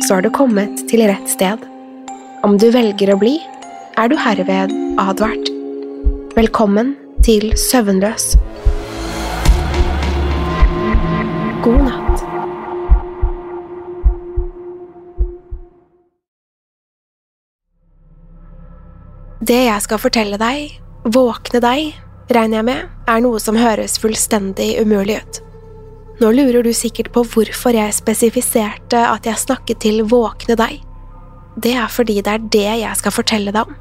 så har du kommet til rett sted. Om du velger å bli, er du herved advart. Velkommen til Søvnløs. God natt. Det jeg skal fortelle deg, våkne deg, regner jeg med, er noe som høres fullstendig umulig ut. Nå lurer du sikkert på hvorfor jeg spesifiserte at jeg snakket til våkne deg. Det er fordi det er det jeg skal fortelle deg om.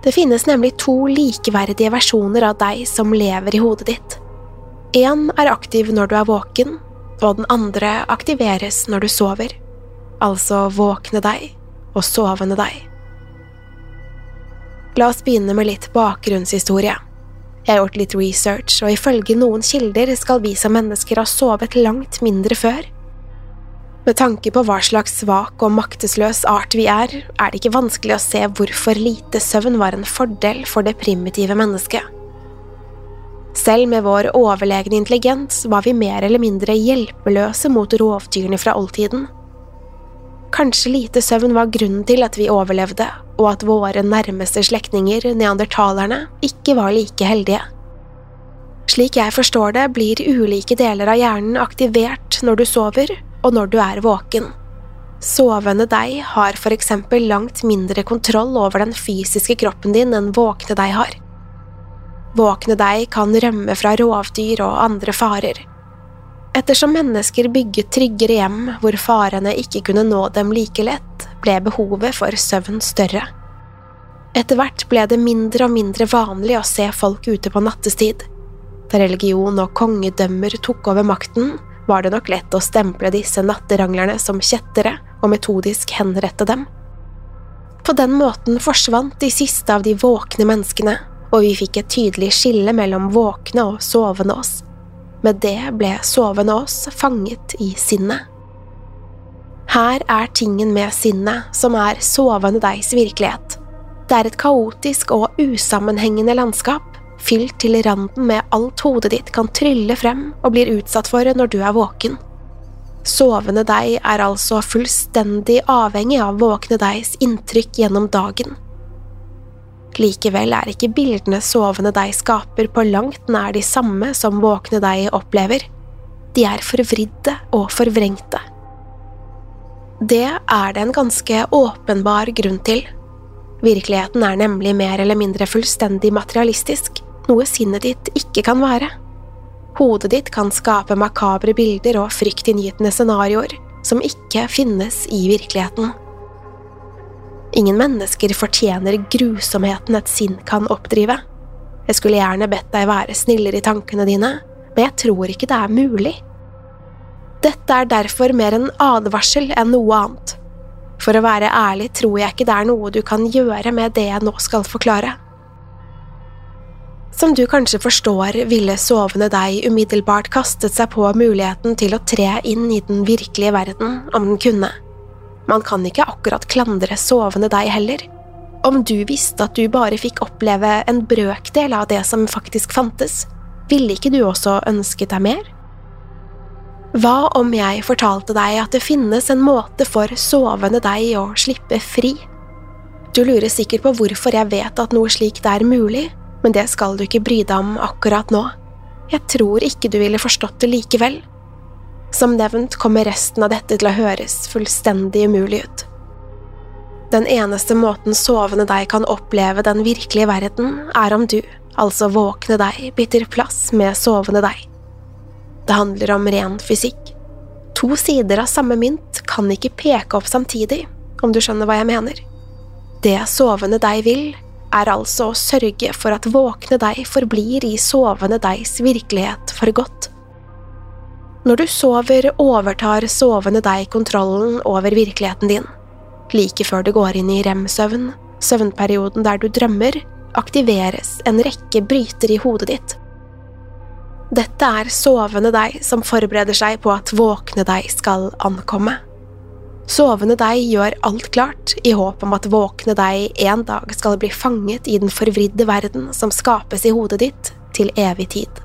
Det finnes nemlig to likeverdige versjoner av deg som lever i hodet ditt. Én er aktiv når du er våken, og den andre aktiveres når du sover. Altså våkne deg og sovende deg. La oss begynne med litt bakgrunnshistorie. Jeg har gjort litt research, og ifølge noen kilder skal vi som mennesker ha sovet langt mindre før. Med tanke på hva slags svak og maktesløs art vi er, er det ikke vanskelig å se hvorfor lite søvn var en fordel for det primitive mennesket. Selv med vår overlegne intelligens var vi mer eller mindre hjelpeløse mot rovdyrene fra oldtiden. Kanskje lite søvn var grunnen til at vi overlevde, og at våre nærmeste slektninger, neandertalerne, ikke var like heldige. Slik jeg forstår det, blir ulike deler av hjernen aktivert når du sover, og når du er våken. Sovende deg har for eksempel langt mindre kontroll over den fysiske kroppen din enn våkne deg har. Våkne deg kan rømme fra rovdyr og andre farer. Ettersom mennesker bygget tryggere hjem hvor farene ikke kunne nå dem like lett, ble behovet for søvn større. Etter hvert ble det mindre og mindre vanlig å se folk ute på nattestid. Da religion og kongedømmer tok over makten, var det nok lett å stemple disse natteranglerne som kjettere og metodisk henrette dem. På den måten forsvant de siste av de våkne menneskene, og vi fikk et tydelig skille mellom våkne og sovende oss. Med det ble sovende oss fanget i sinnet. Her er tingen med sinnet, som er sovende degs virkelighet. Det er et kaotisk og usammenhengende landskap, fylt til randen med alt hodet ditt kan trylle frem og blir utsatt for når du er våken. Sovende deg er altså fullstendig avhengig av våkne degs inntrykk gjennom dagen. Likevel er ikke bildene sovende deg skaper på langt nær de samme som våkne deg opplever. De er forvridde og forvrengte. Det er det en ganske åpenbar grunn til. Virkeligheten er nemlig mer eller mindre fullstendig materialistisk, noe sinnet ditt ikke kan være. Hodet ditt kan skape makabre bilder og fryktinngytende scenarioer som ikke finnes i virkeligheten. Ingen mennesker fortjener grusomheten et sinn kan oppdrive. Jeg skulle gjerne bedt deg være snillere i tankene dine, men jeg tror ikke det er mulig. Dette er derfor mer en advarsel enn noe annet. For å være ærlig tror jeg ikke det er noe du kan gjøre med det jeg nå skal forklare. Som du kanskje forstår, ville sovende deg umiddelbart kastet seg på muligheten til å tre inn i den virkelige verden om den kunne. Man kan ikke akkurat klandre sovende deg heller. Om du visste at du bare fikk oppleve en brøkdel av det som faktisk fantes, ville ikke du også ønsket deg mer? Hva om jeg fortalte deg at det finnes en måte for sovende deg å slippe fri? Du lurer sikkert på hvorfor jeg vet at noe slikt er mulig, men det skal du ikke bry deg om akkurat nå. Jeg tror ikke du ville forstått det likevel. Som nevnt kommer resten av dette til å høres fullstendig umulig ut. Den eneste måten sovende deg kan oppleve den virkelige verden, er om du, altså våkne deg, bytter plass med sovende deg. Det handler om ren fysikk. To sider av samme mynt kan ikke peke opp samtidig, om du skjønner hva jeg mener. Det sovende deg vil, er altså å sørge for at våkne deg forblir i sovende degs virkelighet for godt. Når du sover, overtar sovende deg kontrollen over virkeligheten din. Like før du går inn i rem-søvn, søvnperioden der du drømmer, aktiveres en rekke bryter i hodet ditt dette er sovende deg som forbereder seg på at våkne deg skal ankomme. Sovende deg gjør alt klart i håp om at våkne deg en dag skal bli fanget i den forvridde verden som skapes i hodet ditt til evig tid.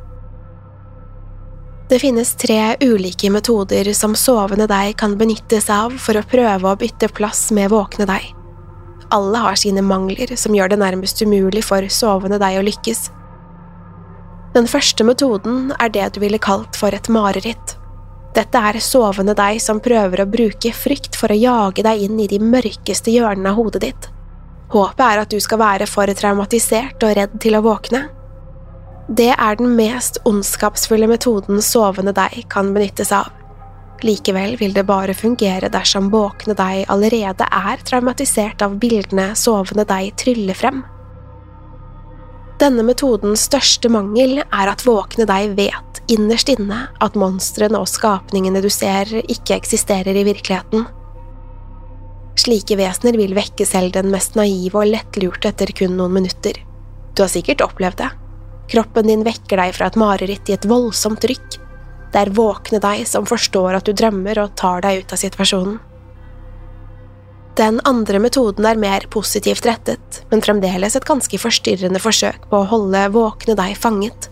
Det finnes tre ulike metoder som sovende deg kan benytte seg av for å prøve å bytte plass med våkne deg. Alle har sine mangler som gjør det nærmest umulig for sovende deg å lykkes. Den første metoden er det du ville kalt for et mareritt. Dette er sovende deg som prøver å bruke frykt for å jage deg inn i de mørkeste hjørnene av hodet ditt. Håpet er at du skal være for traumatisert og redd til å våkne. Det er den mest ondskapsfulle metoden sovende deg kan benyttes av. Likevel vil det bare fungere dersom våkne deg allerede er traumatisert av bildene sovende deg tryller frem. Denne metodens største mangel er at våkne deg vet innerst inne at monstrene og skapningene du ser, ikke eksisterer i virkeligheten. Slike vesener vil vekke selv den mest naive og lettlurte etter kun noen minutter. Du har sikkert opplevd det. Kroppen din vekker deg fra et mareritt i et voldsomt rykk. Det er våkne deg som forstår at du drømmer og tar deg ut av situasjonen. Den andre metoden er mer positivt rettet, men fremdeles et ganske forstyrrende forsøk på å holde våkne deg fanget.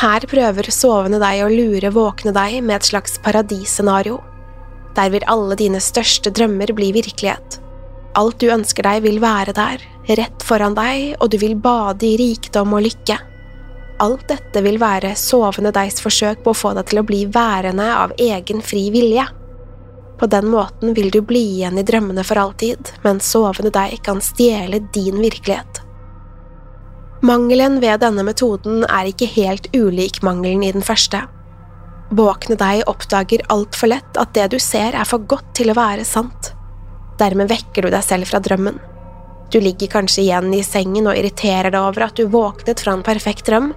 Her prøver sovende deg å lure våkne deg med et slags paradisscenario. Der vil alle dine største drømmer bli virkelighet. Alt du ønsker deg vil være der, rett foran deg, og du vil bade i rikdom og lykke. Alt dette vil være sovende degs forsøk på å få deg til å bli værende av egen fri vilje. På den måten vil du bli igjen i drømmene for alltid, mens sovende deg kan stjele din virkelighet. Mangelen ved denne metoden er ikke helt ulik mangelen i den første. Våkne deg oppdager altfor lett at det du ser er for godt til å være sant. Dermed vekker du deg selv fra drømmen. Du ligger kanskje igjen i sengen og irriterer deg over at du våknet fra en perfekt drøm,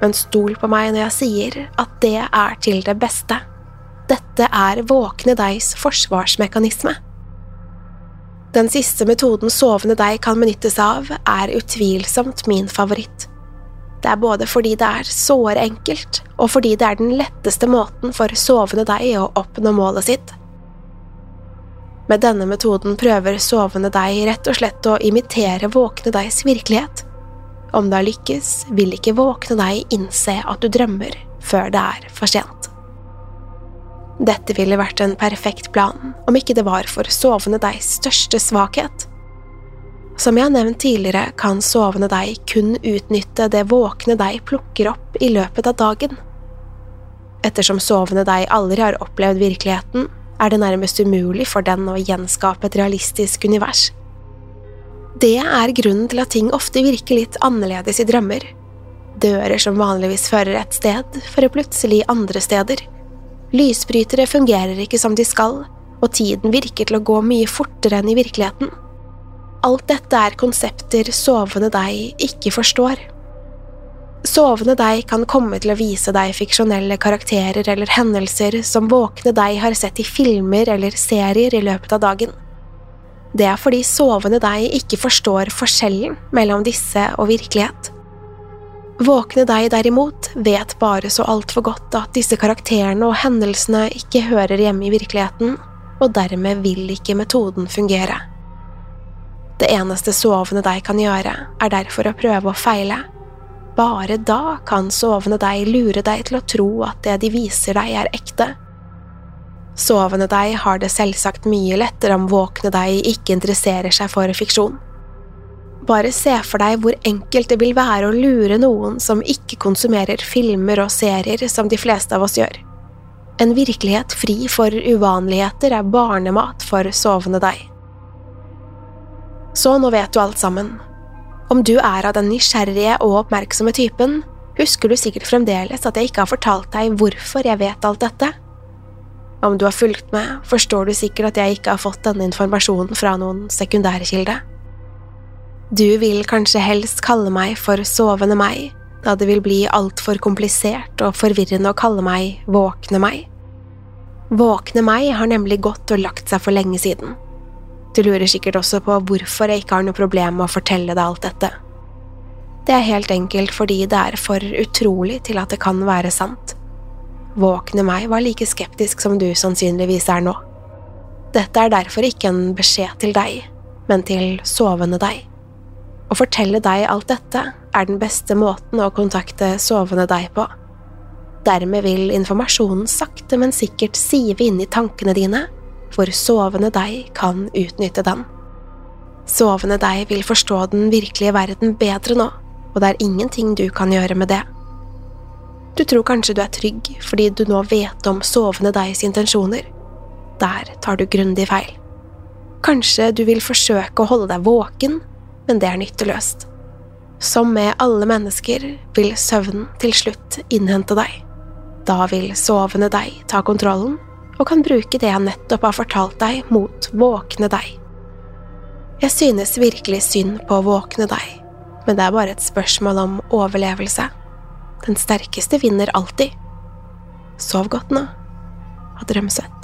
men stol på meg når jeg sier at det er til det beste. Dette er våkne deigs forsvarsmekanisme. Den siste metoden sovende deg kan benyttes av, er utvilsomt min favoritt. Det er både fordi det er såre enkelt, og fordi det er den letteste måten for sovende deg å oppnå målet sitt. Med denne metoden prøver sovende deg rett og slett å imitere våkne deigs virkelighet. Om det har lykkes, vil ikke våkne deg innse at du drømmer før det er for sent. Dette ville vært en perfekt plan om ikke det var for sovende deigs største svakhet. Som jeg har nevnt tidligere, kan sovende deg kun utnytte det våkne deg plukker opp i løpet av dagen. Ettersom sovende deg aldri har opplevd virkeligheten, er det nærmest umulig for den å gjenskape et realistisk univers. Det er grunnen til at ting ofte virker litt annerledes i drømmer. Dører som vanligvis fører et sted, fører plutselig andre steder. Lysbrytere fungerer ikke som de skal, og tiden virker til å gå mye fortere enn i virkeligheten. Alt dette er konsepter sovende deg ikke forstår. Sovende deg kan komme til å vise deg fiksjonelle karakterer eller hendelser som våkne deg har sett i filmer eller serier i løpet av dagen. Det er fordi sovende deg ikke forstår forskjellen mellom disse og virkelighet. Våkne deg derimot vet bare så altfor godt at disse karakterene og hendelsene ikke hører hjemme i virkeligheten, og dermed vil ikke metoden fungere. Det eneste sovende deg kan gjøre, er derfor å prøve å feile. Bare da kan sovende deg lure deg til å tro at det de viser deg, er ekte. Sovende deg har det selvsagt mye lettere om våkne deg ikke interesserer seg for fiksjon. Bare se for deg hvor enkelt det vil være å lure noen som ikke konsumerer filmer og serier som de fleste av oss gjør. En virkelighet fri for uvanligheter er barnemat for sovende deg. Så nå vet du alt sammen. Om du er av den nysgjerrige og oppmerksomme typen, husker du sikkert fremdeles at jeg ikke har fortalt deg hvorfor jeg vet alt dette. Om du har fulgt med, forstår du sikkert at jeg ikke har fått denne informasjonen fra noen sekundærkilde. Du vil kanskje helst kalle meg for sovende meg, da det vil bli altfor komplisert og forvirrende å kalle meg våkne meg. Våkne meg har nemlig gått og lagt seg for lenge siden. Du lurer sikkert også på hvorfor jeg ikke har noe problem med å fortelle deg alt dette. Det er helt enkelt fordi det er for utrolig til at det kan være sant. Våkne meg var like skeptisk som du sannsynligvis er nå. Dette er derfor ikke en beskjed til deg, men til sovende deg. Å fortelle deg alt dette er den beste måten å kontakte sovende deg på. Dermed vil informasjonen sakte, men sikkert sive inn i tankene dine hvor sovende deg kan utnytte den. Sovende deg vil forstå den virkelige verden bedre nå, og det er ingenting du kan gjøre med det. Du tror kanskje du er trygg fordi du nå vet om sovende degs intensjoner. Der tar du grundig feil. Kanskje du vil forsøke å holde deg våken, men det er nytteløst. Som med alle mennesker vil søvnen til slutt innhente deg. Da vil sovende deg ta kontrollen og kan bruke det jeg nettopp har fortalt deg, mot våkne deg. Jeg synes virkelig synd på å våkne deg, men det er bare et spørsmål om overlevelse. Den sterkeste vinner alltid. Sov godt nå, og drøm søtt.